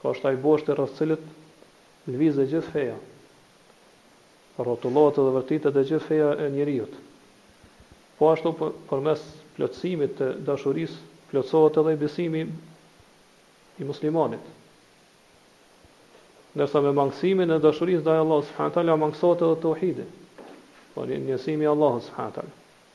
Po është ai boshti rreth cilit lëviz e gjithë feja, rrotullohet edhe vërtitet e gjithë feja e njeriut. Po ashtu përmes plotësimit të dashurisë plotësohet edhe besimi i muslimanit. Ndërsa me mangësimin e dashurisë ndaj Allahut subhanahu teala mangësohet edhe tauhidi. Po njësimi i Allahut subhanahu teala.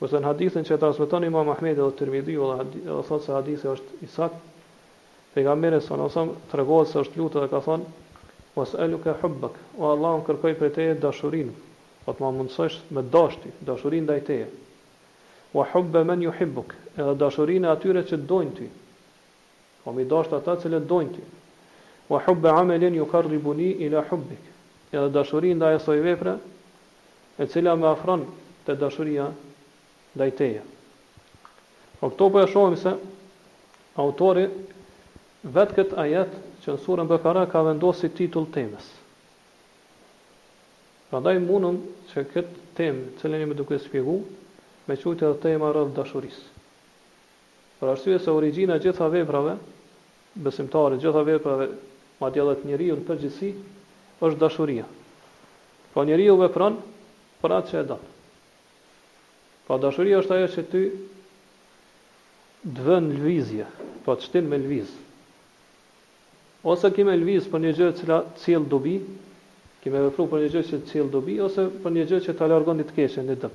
Kurse në hadithin që e transmeton Imam Ahmedi dhe Tirmidhiu edhe thotë se hadithi është i saktë, pejgamberi sallallahu alajhi wasallam tregohet se është lutë dhe ka thonë, "Was'aluka hubbak", O Allah, unë kërkoj prej teje dashurinë, po të ma mundësosh me dashtë ty, dashuri ndaj teje, "Wa hubba man yuhibbuk", edhe dashurinë e atyre që të dojnë ty, po me i dashtë ata të cilët të dojnë ty, "Wa hubba 'amalin yuqarribuni ila hubbik", edhe dashuri ndaj asoj vepre e cila më afron te dashuria ndaj Teje. Por këtu po e shohim se autori vetë këtë ajet që është në suren Bekara ka vendos si titull temës. Prandaj mundemi që këtë temë, të cilën jemi duke shpjegu, me quajtë edhe tema rreth dashurisë. Për arsye se origjina e gjitha veprave besimtare, gjitha veprave, madje edhe te njeriu në përgjithësi, është dashuria. Pra njeriu vepron për atë që e don. Pra dashuria është ajo që ty të vën në lëvizje, pra të shtin me lëviz. Ose ki me lëviz për një gjë e cila të sjell dobi, ki me vepru për një gjë që të sjell dobi ose për një gjë që ta largon një të keqe, një dëm.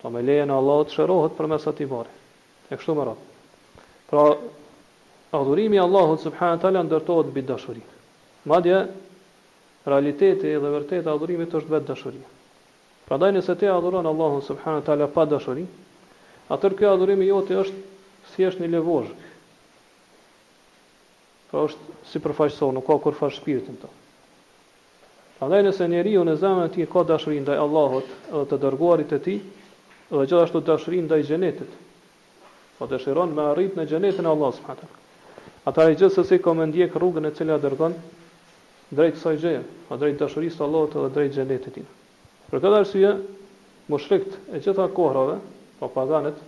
Pra me lejen e Allahut shërohet përmes atij varri. E kështu me radhë. Pra adhurimi i Allahut subhanahu wa taala ndërtohet mbi dashuri. Madje realiteti dhe e vërteta e adhurimit është vetë dashuria. Prandaj nëse ti adhuron Allahun subhanahu wa taala pa dashuri, atëherë ky adhurim i joti është thjesht një lëvozhgë. Pra është sipërfaqësor, nuk ka kurrfarë shpirti në të. Prandaj nëse njeriu në zemrën e tij ka dashuri ndaj Allahut dhe të Dërguarit të Tij dhe gjithashtu dashuri ndaj Xhenetit, po dëshiron me arrit në Xhenetin e Allahut subhanahu wa taala, atëherë gjithsesi ka me ndjek rrugën e cila dërgon drejt kësaj gjëje, pra drejt dashurisë së Allahut dhe drejt Xhenetit Tij. Për këtë arsye, mushrikët e gjitha kohërave, pra paganët,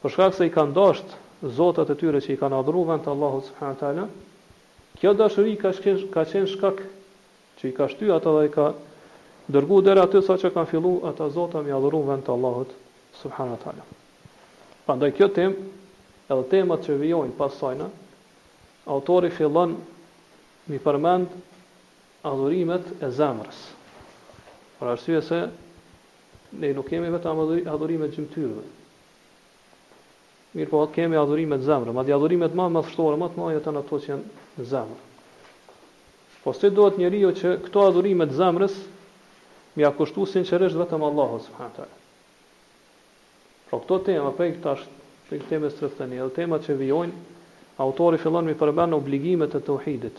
Për shkak se i kanë dashtë zotat e tyre që i kanë adhuru vend të Allahut subhanahu wa ta'ala, kjo dashuri ka shkenë, ka qenë shkak që i ka shty ata dhe i ka dërgu deri aty sa që kanë fillu ata zota m'i adhuru vend të Allahut subhanahu wa ta'ala. Prandaj kjo temë, edhe temat që vijojnë pas sajna, autori fillon m'i përmend adhurimet e zemrës. Për arsye se ne nuk kemi vetëm adhurime të gjymtyrëve, Mirëpo kemi adhurime të zemrës, madje adhurimet më madhështore, më të mëdha janë ato që janë në zemër. Po si duhet njeriu që këto adhurime të zemrës më ia kushtu sinqerisht vetëm Allahut subhanahu teala. Pra po këto tema prej tash, prej temës së tani, edhe temat që vijojnë, autori fillon me përmend obligimet e tauhidit,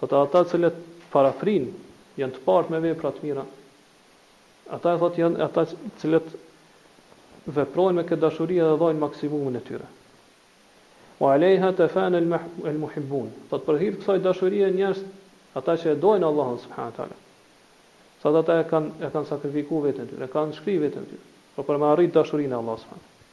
Thotë ata të cilët parafrin janë të parë me vepra të mira. Ata thotë janë ata të cilët veprojnë me këtë dashuri dhe dhajnë maksimumin e tyre. Wa alejha tefanel muhibbun. Thotë për hir të kësaj dashurie njerëz ata që e dojnë Allahun subhanehu teala, ata e kanë e kanë sakrifiku vetën tyre, e kanë shkri vetën tyre. Pra për me arrit dashurinë e Allahut subhane.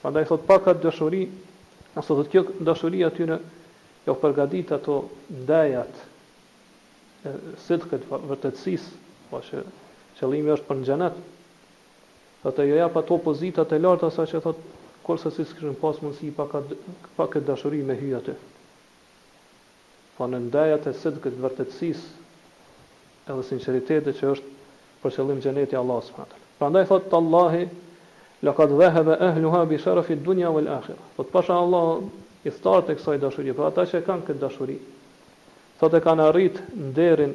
Prandaj thotë pa këtë dashuri, ose thotë kjo dashuri e tyre jau përgatit ato ndajat e sidqit, vërtetësisë, pra që qëllimi është për në xhenet, do të jau jep ato pozita të larta sa që thotë kurrsesi s'kishin pas mundësi pa këtë pa këtë dashuri me hy aty. Pra në ndejat e sidqit, vërtetësisë, edhe sinqeritetit që është për qëllim xheneti i Allahut subhanahu wa taala. Prandaj thotë, Tallahi, laqad dhahaba ahluha bi sharafi ad-dunya wal-akhirah. Thotë, pasha Allahun, ithtarët e kësaj dashurie, pra ata që e kanë këtë dashuri, thotë e kanë arritë nderin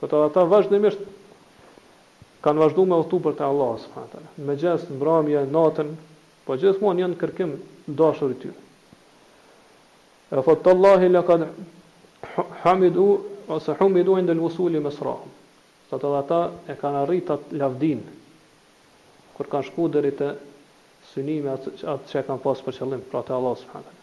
Thotë edhe ata vazhdimisht kanë vazhdu me udhëtu për te Allahu subhanahu wa taala, në mëngjes, mbrëmje, natën, pra gjithmonë janë në kërkim të dashurit të tyre. Edhe thotë tallahi laqad hamidu ose humidu inda al-wusuli masrahum. Thotë edhe ata e kanë arrit atë lavdinë kur kanë shku deri te synimi atë, atë që e kanë pas për qëllim, pra te Allahu subhanahu wa taala.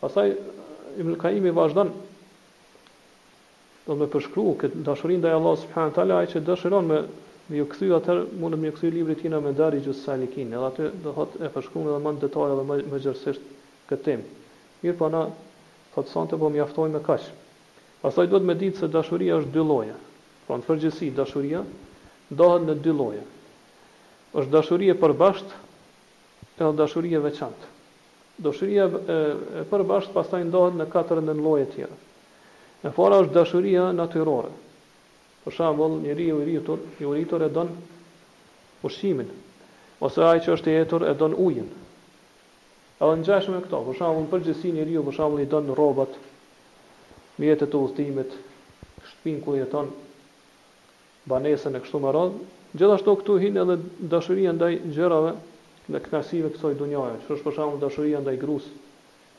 Pastaj Ibn Kaimi vazhdon do me përshkru këtë dashuri ndaj Allahut subhanahu teala, ai që dëshiron me me ju kthy atë mundet me iu kthy librit të tij Medarixhus Salikin, edhe aty do thotë e përshkruan edhe më në detaje edhe më gjerësisht këtë temë. Mirpo na thotë sonte po mjaftohemi me kaq. Pastaj duhet me ditë se dashuria është dy lloje. Pra në përgjithësi dashuria ndahet në dy lloje. Është dashuri e përbashkët edhe dashuri e veçantë. Dashuria e përbashkët pastaj ndahet në katër nënlloje tjera. E para është dashuria natyrore. Për shembull, njeriu i rritur, i uritur e don ushqimin, ose ai që është i etur e don ujin. Edhe ngjashëm me këto, për shembull, në përgjithësi njeriu për shembull i don rrobat, mjetet e udhëtimit, shtëpinë ku jeton, banesën e kështu me radhë, gjithashtu këtu hin edhe dashuria ndaj gjërave dhe kënaqësive të kësaj dunjaje, që është për shembull dashuria ndaj grusë,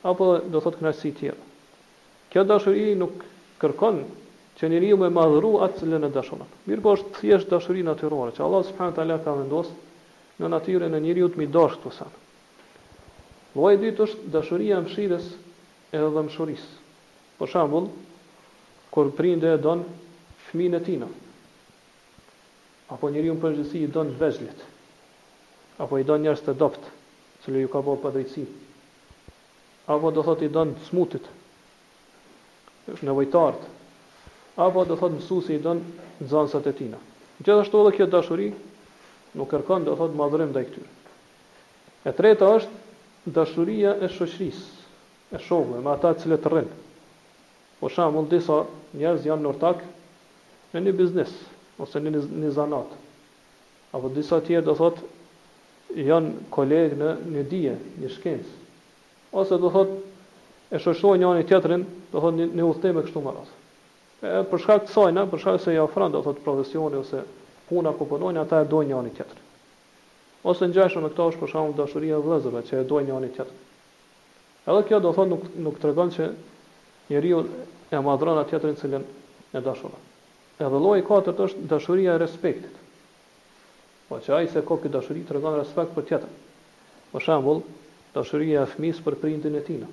apo do thotë kënaqësitë tjera. Kjo dashuri nuk kërkon që njeriu me madhëru atë të cilën e dashuron, mirëpo është thjesht dashuri natyrore, që Allahu subhanahu wa taala ka vendos në natyrën e njeriut me i dashtë këto sene. Lloji i dytë është dashuria e mshirës edhe dhëmshurisë, Për shembull, kur prindi e don fëmijën e tina, apo njeriu në përgjithësi i don të vegjlit, apo i don njerëzit e dobët, të cilëve ju ka bo padrejtësi, apo do thotë i don të smutit, nevojtarët, apo do thotë mësuesi i don nxënësat e tina. Gjithashtu edhe kjo dashuri nuk kërkon do thotë madhërim ndaj këtyre. E treta është dashuria e shoqërisë, e shokëve, me ata të cilët rrinë. Për shembull, disa njerëz janë ortak në një biznes ose në një zanat. Apo disa të tjerë do thotë janë kolegë në një dije, një shkencë. Ose do thotë e shoqërojnë njëri tjetrin, do thotë në një udhëtim e kështu me radhë. E për shkak të kësajna, për shkak se i afron do thotë profesioni ose puna ku punojnë, ata e dojnë njëri tjetrin. Ose ngjashëm me këto është për shembull dashuria e vëllezërve që e dojnë njëri tjetrin. Edhe kjo do thotë nuk nuk tregon që njeriu e madhron atë tjetrin të cilën e dashuron. Edhe lloji i katërt është dashuria e respektit. Po që ai që e ka këtë dashuri tregon respekt për tjetrin. Për shembull, dashuria e fëmisë për prindin e tina.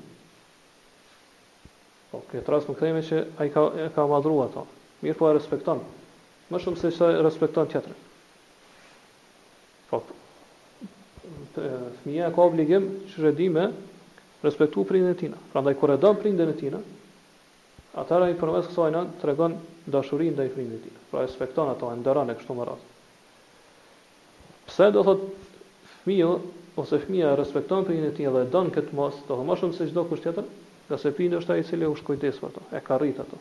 Po në këtë rast nuk themi që ai ka e ka madhruar ato. Mirëpo e respekton. Më shumë se sa e respekton tjetrin. Po fëmija ka obligim që edhe me respektu prindin e tina. Prandaj kur e don prindin e tina, atëherë ai përmes kësajna tregon dashurinë ndaj prindit të tina. Pra e respekton ato, e nderon e kështu me radhë. Pse do thot fëmiju, ose fëmija e respekton prindin e tina dhe e don në këtë masë, do thot ma shumë se çdokush tjetër, ngase prindi është ai i cili u përkujdes për to, e ka rrit ato.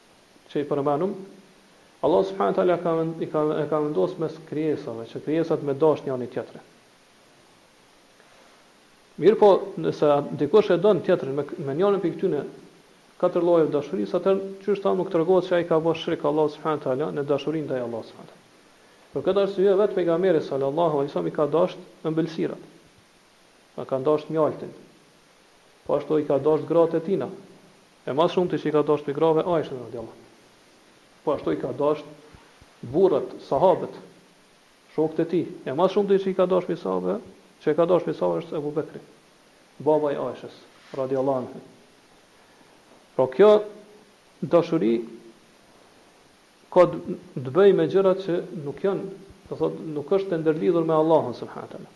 që i përmenum, Allahu subhanahu wa taala e ka i ka e ka vendosur mes krijesave, që krijesat me dashtë njëri tjetrin. Mirpo, nëse dikush e don tjetrin me me njërin prej këtyre katër llojeve të dashurisë, atëherë qysh thamë nuk tregohet se ai ka bërë shirk Allahu subhanahu wa taala në dashurinë ndaj Allahut subhanahu wa taala. Për këtë arsye vetë pejgamberi sallallahu alaihi wasallam i ka dashtë ëmbëlsirat. E ka dashtë mjaltin. Po ashtu i ka dashtë gratë e tina. E ma shumti që i ka dashtë prej grave Aishën radijallahu anha. Po ashtu i ka dashtë burrat, sahabët, shokët e tij. E ma shumti që i ka dashtë prej sahabëve, që e ka dashtë prej sahabëve është Ebu Bekri, baba i Aishës radijallahu anha. Pra kjo dashuri ka të bëjë me gjëra që nuk janë, do thotë, nuk është e ndërlidhur me Allahun subhanahu wa taala.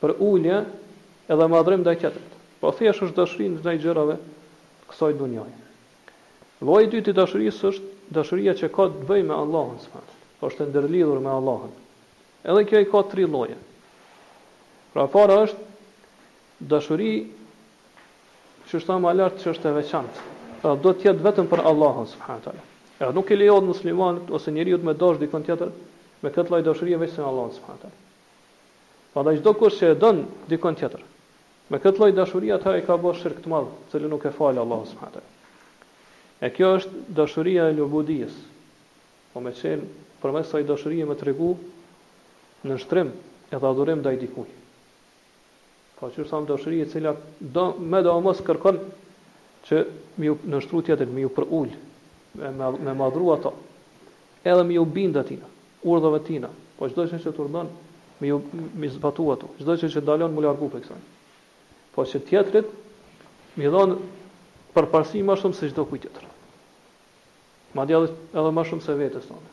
përulje edhe madhrim ndaj tjetrit, por thjesht është dashuri ndaj gjërave të kësaj dunjaje. Lloji i dytë i dashurisë është dashuria që ka të bëjë me Allahun subhanahu wa taala, është e ndërlidhur me Allahun. Edhe kjo i ka tri lloje. Pra e para është dashuri që është më lart që është e veçantë, pra do të jetë vetëm për Allahun subhanahu wa taala. Edhe nuk i lejohet muslimanit ose njeriu me dash dikon tjetër me këtë lloj dashurie veçse Allahut subhanahu wa taala. Pra çdokush që e don dikon tjetër me këtë lloj dashurie atëherë ai ka bërë shirk të madh, të cilin nuk e fal Allahu subhanahu teala. E kjo është dashuria e ubudijës, po me qenë përmes kësaj dashurie me tregu nënshtrim edhe adhurim ndaj dikujt. Po qysh thamë dashuri e cila do medoemos kërkon që me ju nënshtru tjetrit, me ju përul, me me madhru ato. Edhe me ju bind atina, urdhave tina. Po çdo gjë që të urdhon, me ju me zbatu ato. Çdo gjë që ndalon m'u largu prej kësaj. Po që tjetrit me i dhon përparësi ma shumë se çdo kujt tjetër. Madje edhe edhe ma shumë se vetes tonë.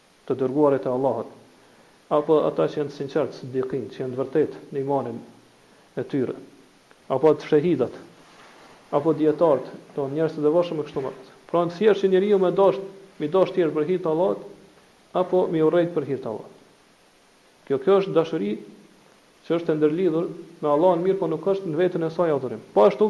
të dërguarit e Allahut, apo ata që janë të sinqertë, siddiqin, që janë të vërtetë në imanin e tyre, apo shehidët, apo dijetarët, domthonë njerëz të devotshëm e kështu me radhë. Pra thjesht që njeriu me dashtë, mi dashtë tjerë për hir të Allahut, apo mi urrejt për hir të Allahut. Kjo kjo është dashuri që është e ndërlidhur me Allahun, mirëpo nuk është në veten e saj adhurim. Po ashtu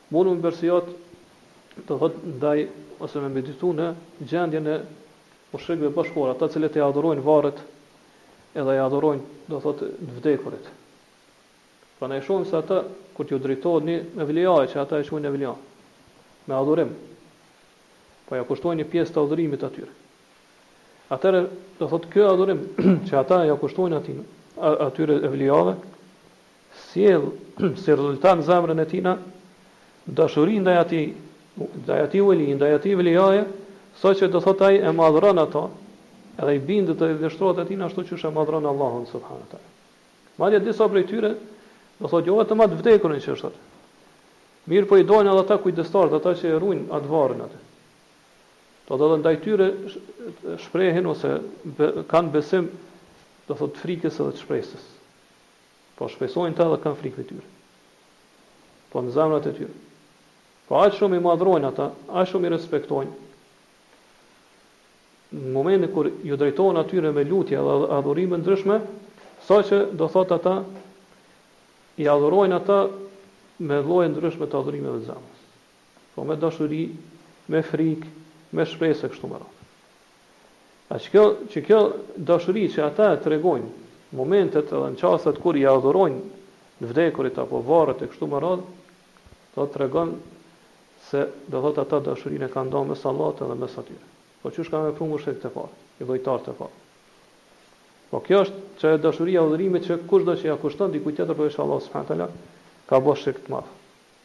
Mundu me përsiat, do thotë ndaj ose me meditu në gjendjen e mushrikëve bashkëkohorë, ata të cilët i adhurojnë varret edhe i adhurojnë, do thotë, të vdekurit. Pra ne e shohim se ata kur t'ju drejtohet një evlijae që ata e quajnë evlija, me adhurim, po ja kushtojnë një pjesë të adhurimit atyre. Atëherë, do thotë, ky adhurim që ata ja kushtojnë atij, atyre evlijave, sjell si rezultat zemrën e tina, dashuri ndaj atij, ndaj atij veli, ndaj atij evliaje, saqë do thotë ai e madhëron atë, edhe i bindet dhe i nënshtrohet atina ashtu qysh e madhëron Allahun subhanahu wa ta'ala. Madje disa prej tyre, do thotë jo vetëm atë vdekurin qysh thotë, mirëpo i dojnë edhe ata kujdestarët, ata që e ruajnë atë varrin atë. Do thotë edhe ndaj tyre shprehen ose kanë besim, do thotë frikës edhe të shpresës. Po shpresojnë n'ta dhe kanë frikë prej tyre. Po në zemrat e tyre. Po aq shumë i madhërojnë ata, aq shumë i respektojnë. Në momentin kur ju drejtohen atyre me lutje dhe adhurime të ndryshme, saqë do thot ata, i adhurojnë ata me lloje të ndryshme të adhurimeve të zemrës. Po me dashuri, me frikë, me shpresë e kështu me radhë. Ajo që kjo, që kjo dashuri që ata e tregojnë në momentet edhe në çastet kur i adhurojnë të vdekurit apo varret e kështu me radhë, do të tregon se do thotë ata dashurinë e kanë nda mes Allahut edhe mes atyre. Po çysh kanë vepru mushrikët e parë, idhujtarët e parë. Po kjo është që dashuria e adhurimit që kushdo që ja kushton dikujt tjetër përveç Allahut subhanahu wa taala ka bo shirk të madh.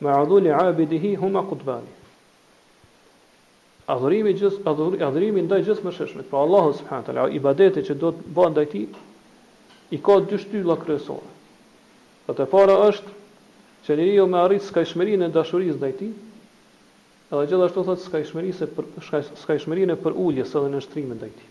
Ma'a dhulli 'abidihi huma qutbani. Adhurimi gjith, adhur, adhurimi ndaj Gjithëmëshirshmit, pra Allahut subhanahu wa taala, ibadeti që do të bëhet ndaj tij, i ka dy shtylla kryesore. E para është që njeriu me arrit skajshmërinë e dashurisë ndaj tij, edhe gjithashtu thotë skajshmërisë, për, skajshmërinë e përuljes edhe nënshtrimit ndaj tij.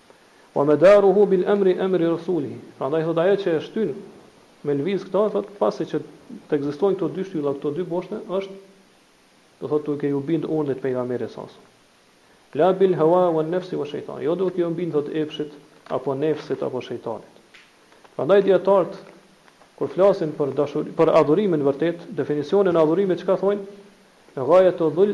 Wa madaruhu bil amri amri rasulihi. Prandaj thotë ajo që e shtyn me lviz këto, thotë pasi që të ekzistojnë këto dy shtylla, këto dy boshte, është do thotë duke iu bind urdhrit të pejgamberit sa sa. La bil hawa wan nafsi wa shejtani. Jo duke iu bind thotë epshit apo nefsit apo shejtanit. Prandaj dijetarët kur flasin për dashuri, për adhurimin vërtet, definicionin e adhurimit çka thonë? Ghajatu dhul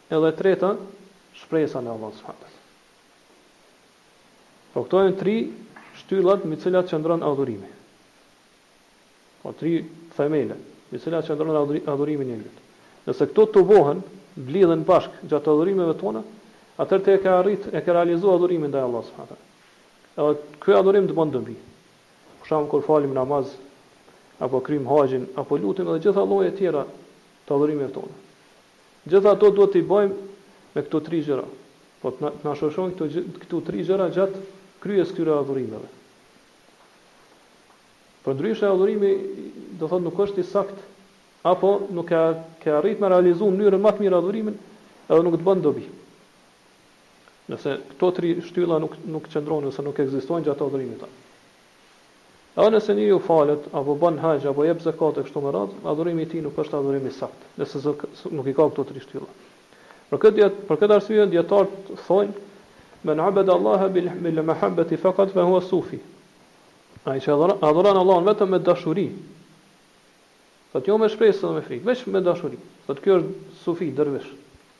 Edhe e treta, shpresa në Allahun subhanahu teala. Po këto janë tri shtyllat mbi të cilat qëndron adhurimi. Po tri themele, mbi të cilat qëndron adhurimi i njeriut. Nëse këto tubohen, mblidhen bashkë gjatë adhurimeve tona, atëherë ti e ke arrit, e ke realizuar adhurimin ndaj Allahut subhanahu teala. Edhe ky adhurim të bën dobi. Për shembull kur falim namaz, apo kryjmë haxhin, apo lutemi edhe gjitha llojet tjera të adhurimeve tona. Gjitha ato duhet t'i bëjmë me këto tri gjëra. Po të na, të na shoqërojnë këto gjë, këto tri gjëra gjatë kryerjes këtyre adhurimeve. Përndryshe adhurimi, do thotë, nuk është i saktë, apo nuk e ke arrit me realizu në mënyrën më të mirë adhurimin, edhe nuk të bën dobi. Nëse këto tri shtylla nuk nuk qëndrojnë ose nuk ekzistojnë gjatë adhurimit. Edhe nëse njeriu falet, apo bën haxh, apo jep zekat e kështu me radhë, adhurimi i tij nuk është adhurim i saktë, nëse se nuk i ka këto tri shtylla. Për këtë dije, për këtë arsye dijetarët thonë, Men abada Allahe bil bil mahabbati faqat fe huwa sufi. Ai që adhuron Allahun vetëm me dashuri, thotë jo me shpresë dhe me frikë, veç me dashuri, thotë ky është sufi, dervish.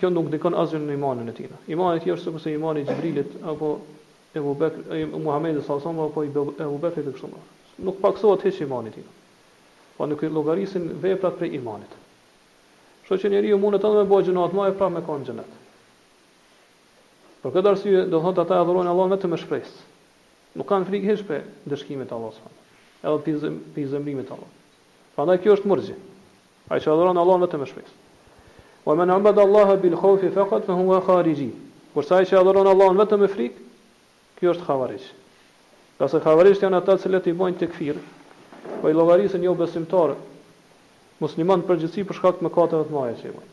kjo nuk ndikon asgjë në imanin e tij. Imani i tij është sikurse imani i Xhibrilit apo e Muhamedit sallallahu alaihi apo i Ebu Bekrit e kështu me radhë. Nuk pakësohet hiç imani i tij. Po nuk i llogarisin veprat prej imanit. Kështu që njeriu mundet edhe me bë gjynahe të mëdha prapë me kanë në xhenet. Për këtë arsye do thotë ata e adhurojnë Allahun vetëm me shpresë. Nuk kanë frikë hiç prej ndëshkimit të Allahut. Edhe prej prej zemrimit të Allahut. Prandaj ky është murxhi. Ai që adhuron Allahun vetëm me shpresë. Wa man abada Allaha bil khawfi faqat fa huwa khariji. Kurse ai që adhuron Allahun vetëm me frikë, ky është kharixhi. Ngase khavarixhtë janë ata të cilët i bëjnë tekfir, po i llogarisin jobesimtarë muslimanët në përgjithësi për shkak të mëkateve të mëdha që i bëjnë.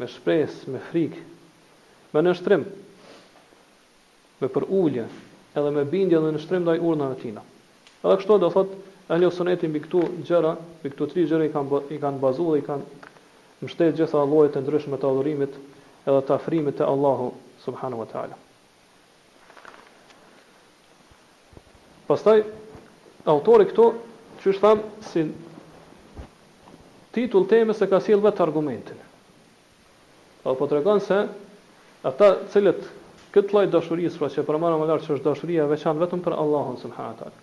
me shpresë, me frikë, me nënshtrim, me përulje, edhe me bindje dhe nënshtrim ndaj urdhnave të Tij. Edhe kështu do thotë Ehlu Suneti mbi këto gjëra, mbi këto tri gjëra i kanë ba, i kanë bazuar dhe i kanë mbështetë gjitha llojet e ndryshme të adhurimit edhe të afrimit te Allahu subhanahu wa taala. Pastaj autori këtu, qysh tham, si titull temës e ka sjellë vetë argumentin. Pra po tregon se ata të cilët këtë lloj dashurie, pra që e përmendëm më lart që është dashuria e veçantë vetëm për Allahun subhanahu wa taala.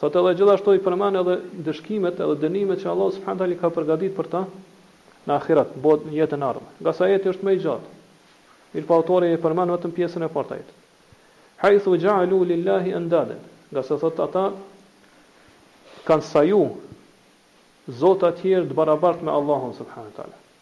Thotë edhe gjithashtu i përmend edhe ndëshkimet edhe dënimet që Allahu subhanahu teala i ka përgatitur për ta në ahiret, në botën, në jetën e ardhme. Ngase ajeti është më i gjatë. Mirpo autori e përmend vetëm pjesën e parë të ajetit. Haythu ja'alu lillahi andadan. Ngase thotë ata kanë saju zota të tjerë të barabartë me Allahun subhanahu teala.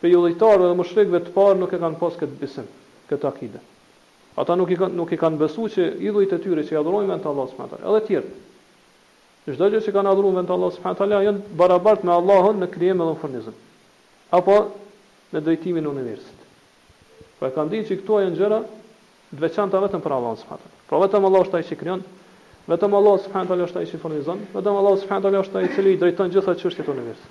Prej idhujtarëve dhe mushrikëve të parë nuk e kanë pas këtë besim, këtë akide. Ata nuk i kanë nuk i kanë besu që idhujt e tyre që i adhurojnë vend të Allahut subhanahu wa taala, edhe të tjerët. Çdo gjë që kanë adhuru vend të Allahut subhanahu wa taala janë të barabartë me Allahun në krijim edhe në furnizim, apo në drejtimin e universit. Po e kanë ditë që këto janë gjëra të veçanta vetëm për Allahun subhanahu wa taala. Pra vetëm Allahu është ai që krijon, vetëm Allahu subhanahu wa taala është ai që furnizon, vetëm Allahu subhanahu wa taala është ai i cili i drejton gjitha çështjet e universit.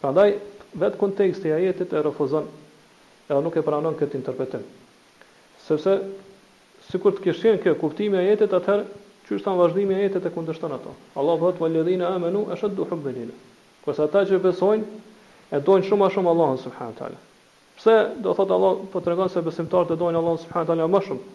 Prandaj, vetë konteksti i ajetit e refuzon edhe nuk e pranon këtë interpretim. Sepse, sikur të kish qenë ky kuptimi i ajetit, atëherë qysh thamë vazhdimi i ajetit e kundërshton atë. Allahu thotë, Wal-ladhina amanu ashaddu hubben lillah. Kurse ata që besojnë, e dojnë shumë ma shumë Allahun subhanahu wa ta'ala. Pse, do thotë Allahu, po tregon se besimtarët e dojnë Allahun subhanahu wa ta'ala ma shumë?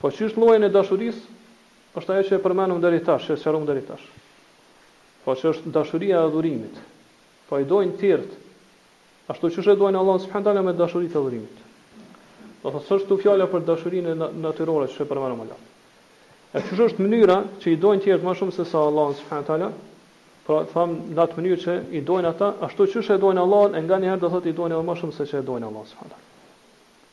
Po çit llojin e dashurisë është ajo që e përmenëm deri tash, që e sqaruam deri tash. Pra që është dashuria e adhurimit. Po i dojnë tjerët ashtu qysh e dojnë Allahun subhanahu teala me dashuri të adhurimit. Do thotë s'është ktu fjala për dashurinë natyrore që e përmenëm më lart. E qysh është mënyra që i dojnë tjerët më shumë se sa Allahun subhanahu teala, pra tham në atë mënyrë që i dojnë ata ashtu qysh e dojnë Allahun e nganjëherë do thotë i dojnë edhe më shumë se qysh e dojnë Allahun subhanahu teala.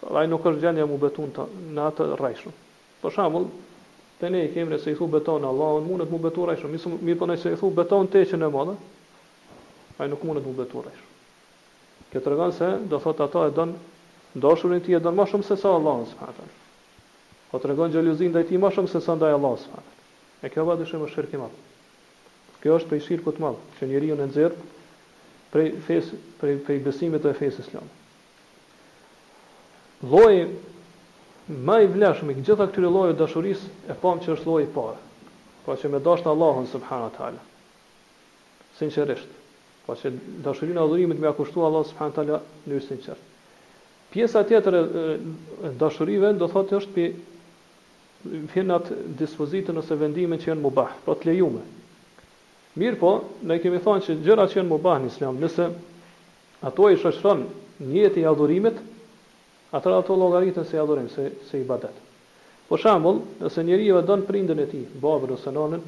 Por ai nuk është n'gjendje mu betu në atë rrejshëm. Për shembull, te ne i kemi nëse i thu beto në Allahun, mundet mu betu rrejshëm, mirëpo nëse i thu beto në Teqen e Madhe, ai nuk mundet mu betu rrejshëm. Kjo tregon se do thotë atë e don dashurin e tij e don më shumë se sa Allahun subhanahu teala. Po tregon xhelozi ndaj tij më shumë se sa ndaj Allahut subhanahu teala. E kjo padyshim është shirk i madh. Kjo është prej shirkut të madh që njeriu e nxjerr prej fesë, prej prej besimit të fesë islame. Lloji më i vlefshëm i gjitha këtyre llojeve të dashurisë e pamë që është lloji i parë, pra që me dashtë Allahun subhanahu wa ta'ala, sinqerisht, pra që dashurinë e adhurimit me ia kushtua Allahut subhanahu wa ta'ala në mënyrë të sinqertë. Pjesa tjetër e dashurive do thotë është p'i vjen atë dispozitën ose vendimin që janë mubah, pra të lejume. Mirëpo, ne kemi thënë që gjërat që janë mubah në Islam, nëse ato i shoqëron nijeti i adhurimit, atëherë ato llogariten si adhurim, si, si ibadet. Për shembull, nëse njeriu e don prindin e tij, babën ose nënën,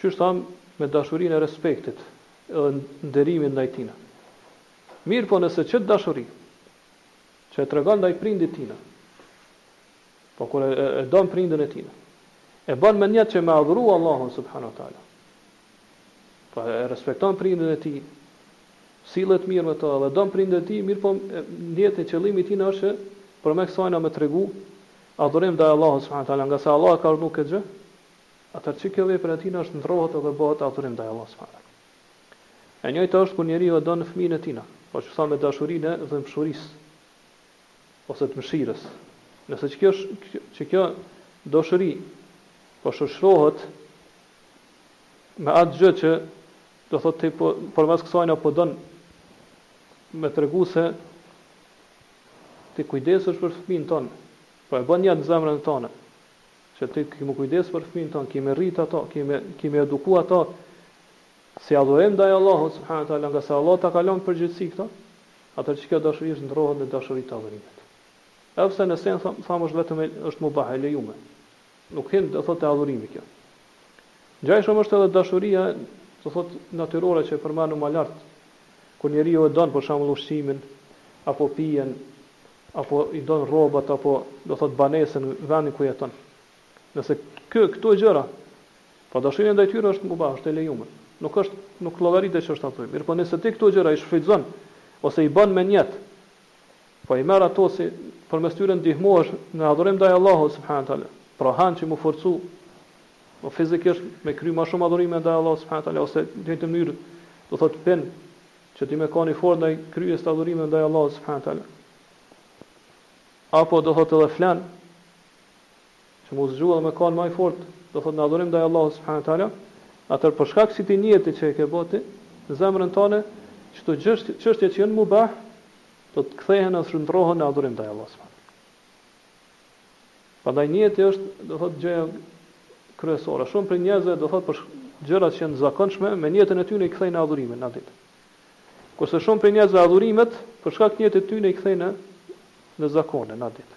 qysh thamë, me dashurinë e respektit dhe nderimit ndaj tina. Mirëpo nëse këtë dashuri, që e tregon ndaj prindit tina, po kur e, e, e don prindin e tij, e ban me nijet që me adhuru Allahun subhanahu wa taala, Po e respekton prindin e tij, sillet mirë me to dhe don prindin e tij, mirëpo nijeti, qëllimi i tij është që përmes kësajna me tregu adhurim ndaj Allahut subhanahu teala, ngase Allahu e ka urdhëruar këtë gjë, atëherë qikjo vepër e tij shndërrohet edhe bëhet adhurim ndaj Allahut subhanahu teala. E njëjta është kur njeriu e don fëmijën e tij, po qysh thamë me dashurinë e dhimbshurisë ose të mëshirës. Nëse qikjo, qikjo dashuri po shoqërohet me atë gjë që do thotë ti po përmes kësajna po don me tregu se ti kujdesesh për fëmijën ton, po e bon nijet në zemrën tonë, që ti ki me u kujdes për fëmijën ton, ki me rrit ato, ki me, ki me eduku ato, si adhurim ndaj Allahut subhanahu teala, ngase Allahu ta ka lon përgjegjësi këto, atër qikjo dashuri shndërrohet në dashuri të adhurimit. Edhe pse në esencë, thamë është vetëm, është mubah e lejume, Nuk hyn do thotë te adhurimi kjo. Ngjashëm është edhe dashuria do thotë natyrore që e përmendëm më lart. Kur njeriu don për shembull ushqimin apo pijen apo i don rrobat apo do thotë banesën, vendin ku jeton. Nëse këto gjëra, po dashuria ndaj tyre është mubah, është e lejuar. Nuk është nuk llogaritet që është aty. Mirpo nëse ti këto gjëra i shfrytëzon ose i bën me nijet Po i merr ato si përmes tyre ndihmohesh në adhurim ndaj Allahut subhanahu teala. Pra han që mu forcu po fizikisht me kry ma shumë adhurime ndaj Allahut subhanahu teala ose në të njëjtën mënyrë do thotë pin që ti me kanë i fortë ndaj kryes të adhurimeve ndaj Allahut subhanahu teala. Apo do thotë edhe flan Që mu zgju edhe me kon ma i fort, do thotë në adhurim ndaj Allahut subhane teala, atëherë për shkak këtij nijeti që e ke bo ti, në zemrën tane, qëto gjë, çështje që janë mubah, do të kthehen edhe shndërrohen në adhurim ndaj Allahut subhane teala. Prandaj nijeti është, do thotë gjëja kryesore. Shumë prej njerëzve do thotë për gjërat që janë të zakonshme, me nijetin e tyre i kthejnë në adhurim në ditë. Kurse shumë prej njerëzve adhurimet, për shkak të nijetit të tyre i kthejnë në në zakone në ditë.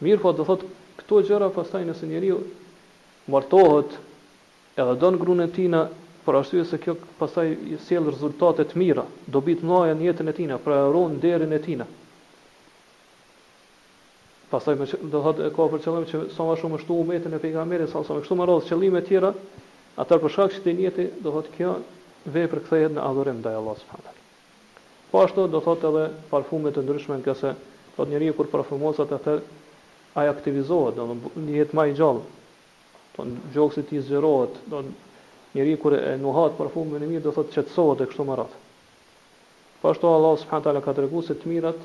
Mirëpo do thotë këto gjëra pastaj nëse njeriu martohet edhe don gruan e tij për arsye se kjo pastaj i sjell rezultate të mira, dobi të mëdha në jetën e tij, pra e ruan nderin e tij. Pastaj do thotë e ka për qëllim që sa më shumë me shtu umetin e pejgamberit salallahu alejhi ve selem kështu me radhë qëllime të tjera, atëherë për shkak të qëtij nijeti do thotë kjo vepër kthehet në adhurim ndaj Allahut subhanahu wa taala. Po ashtu do thotë edhe parfume të ndryshme ngase njeriu kur parfumoset atëherë ai aktivizohet, do thotë ndihet më i gjallë, do thotë gjoksi i tij zgjerohet, do thotë njeriu kur e nuhat parfumin e mirë do thotë qetësohet e kështu me radhë. Po ashtu Allahu subhanahu wa taala ka treguar se të mirat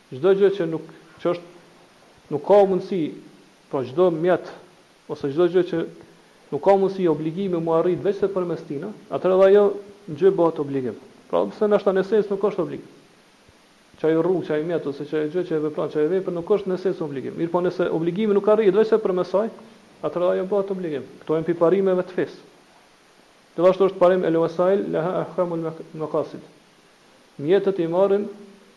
Çdo gjë që nuk që është nuk ka mundësi, pra çdo mjet ose çdo gjë që nuk ka mundësi obligimi mu arrit veçse përmes tij, atëherë edhe ajo gjë bëhet obligim. Pra edhe pse ndoshta në esencë nuk është obligim. Qaj rrugë, qaj mjet ose qaj gjë që e vepron, qaj vepër nuk është në esencë obligim. Mirëpo nëse obligimi nuk arrihet veçse përmes saj, atëherë ajo bëhet obligim. Këto janë prej parimeve të fesë. Gjithashtu është parim el-wasail laha ahkamul maqasid. Mjetet i marrin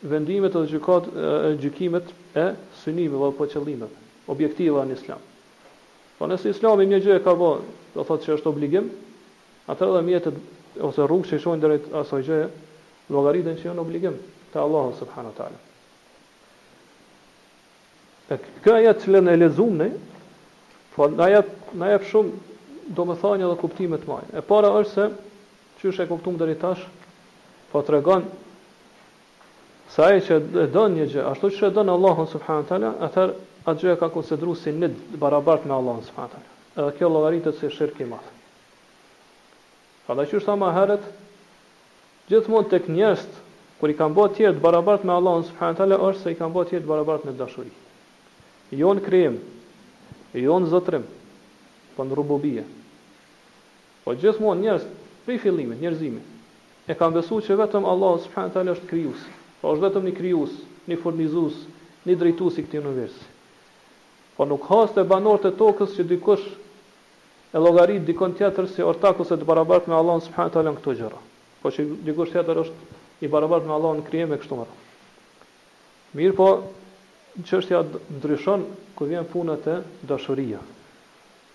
vendimet edhe gjykat edhe gjykimet e synimeve apo qëllimeve, objektivave në Islam. Po nëse Islami një gjë e ka bo, do thotë që është obligim, atëherë edhe mjetet ose rrugë që i çojnë drejt asaj gjëje, llogariten që janë obligim te Allahu subhanahu wa ta'ala. E ky ajet cilin e lexuam ne, po na jep na jep shumë domethënie dhe kuptime të mëdha. E para është se Qysh e kuptuam deri tash, po tregon se ai që e don një gjë, ashtu siç e don Allahun subhanahu wa taala, atëherë atë gjë e ka konsideruar si nidd, të barabartë me Allahun subhanahu wa taala. Edhe kjo llogaritet si shirk i madh. Prandaj qysh tha më herët, gjithmonë tek njerëzit kur i kanë bërë të tjerë të barabartë me Allahun subhanahu wa taala është se i kanë bërë të tjerë të barabartë në dashuri. Jo në krijim, jo në zotrim, jo në rububie. Po gjithmonë njerëzit, prej fillimit njerëzimit, e kanë besu që vetëm Allahu subhane teala është krijusi, pra është vetëm një krijues, një furnizues, një drejtues i këtij universi. Po nuk has te banorët e tokës që dikush e llogarit dikon tjetër si ortak ose të barabartë me Allahun subhane teala në këto gjëra. Po që dikush tjetër është i barabartë me Allahun në krijim e kështu me radhë. Mirëpo çështja ndryshon kur vjen puna te dashuria.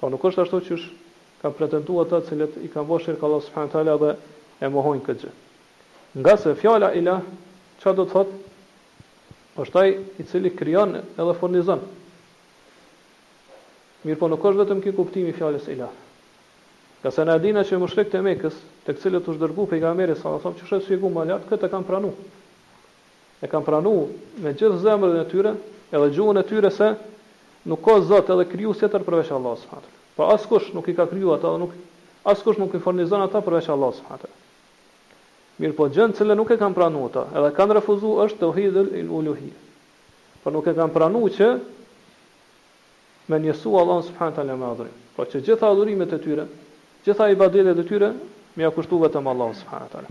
Po nuk është ashtu qysh kanë pretendu ata të cilët i kanë bo shirk Allahut subhanahu wa taala dhe e mohojnë këtë gjë. Ngase fjala ilah çfarë do të thotë? Është ai i cili krijon edhe furnizon. Mirpo nuk është vetëm ky kuptimi i fjalës ilah. Ngase ne e dimë që mushrikët e Mekës, tek cilët është dërguar pejgamberi sallallahu alajhi wasallam, siç është shpjeguar më lart, këtë e kanë pranuar. E kanë pranu me gjithë zemrën e tyre edhe gjuhën e tyre se nuk ka Zot edhe krijues tjetër përveç Allahut subhanahu wa taala. Pra askush nuk i ka kriju ata dhe nuk askush nuk i furnizon ata përveç Allahut subhanahu wa taala. Mirpo gjënë cilën nuk e kanë pranu ata, edhe kanë refuzu është tauhidul uluhiyya. Pra nuk e kanë pranu që me njësu Allahun subhanahu wa taala me adhurim. Pra që gjitha adhurimet e tyre, gjitha ibadetet e tyre me ia kushtu vetëm Allahut subhanahu wa taala.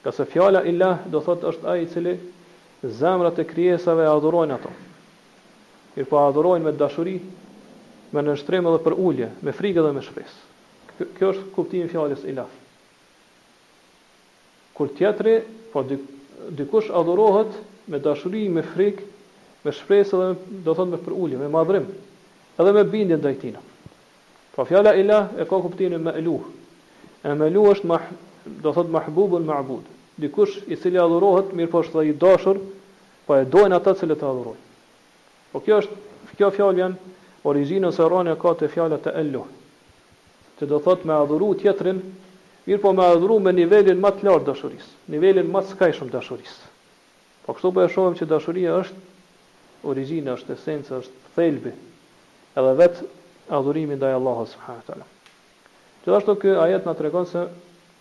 Ngase fjala Ilah do thotë është ai i cili zemrat e krijesave e adhurojnë atë. Mirëpo e adhurojnë me dashuri, me nënshtrim edhe përulje, me frikë dhe me shpresë. Ky kjo është kuptimi i fjalës Ilah. Kur tjetri, po dy, dikush adhurohet me dashuri, me frikë, me shpresë dhe do thotë me përulje, me madhrim, edhe me bindje ndaj tij. Pra fjala ilah e ka kuptimin e me'luh. E me'luh është do thotë mahbubun ma'bud, dikush i cili adhurohet, mirëpo është dhe i dashur, po e dojnë ata të cilët e adhurojnë. Po kjo është kjo fjalë vjen origjina ose rrënjën e ka te fjala ta'alluh, që do thotë me adhuru tjetrin, mirëpo me adhuru me nivelin më të lartë të dashurisë, nivelin më të skajshëm të dashurisë. Po kështu po e shohim që dashuria është origjina, është esenca, është thelbi, edhe vetë adhurimi ndaj Allahut subhanahu wa taala. Gjithashtu ky ajet na tregon se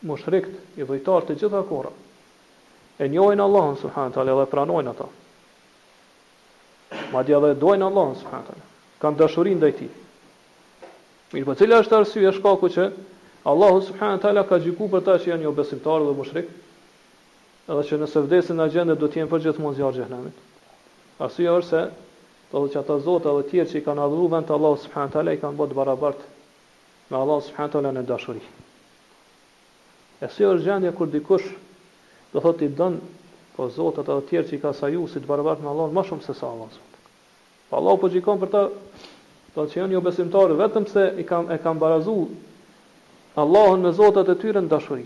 mushrikt, idhujtarët e të gjitha kohërave, e njohin Allahun subhanahu wa taala dhe pranojnë atë. Madje edhe e dojnë Allahun subhanahu wa taala. Kan dashuri ndaj tij. Mirëpo cila është arsyeja shkaku që Allahu subhanahu wa taala ka gjykuar për ta që janë jo besimtarë dhe mushrik? Edhe që nëse vdesin në këtë gjendje do të jenë përgjithmonë në zjarr xhehenemit. Arsyeja është se do të thotë që ata zotat e tjerë që i kanë adhuruar në vend të Allahut subhanahu teala i kanë bërë të barabartë me Allahun subhanahu teala në dashuri. E si është gjendja kur dikush do thotë i don po zotat e tjerë që i ka saju si të barabartë me Allahun më shumë se sa Allahu subhanahu Po Allahu po gjykon për ta do të thotë që janë jo besimtarë vetëm se i kam e kanë barazu Allahun me zotat e tyre në dashuri.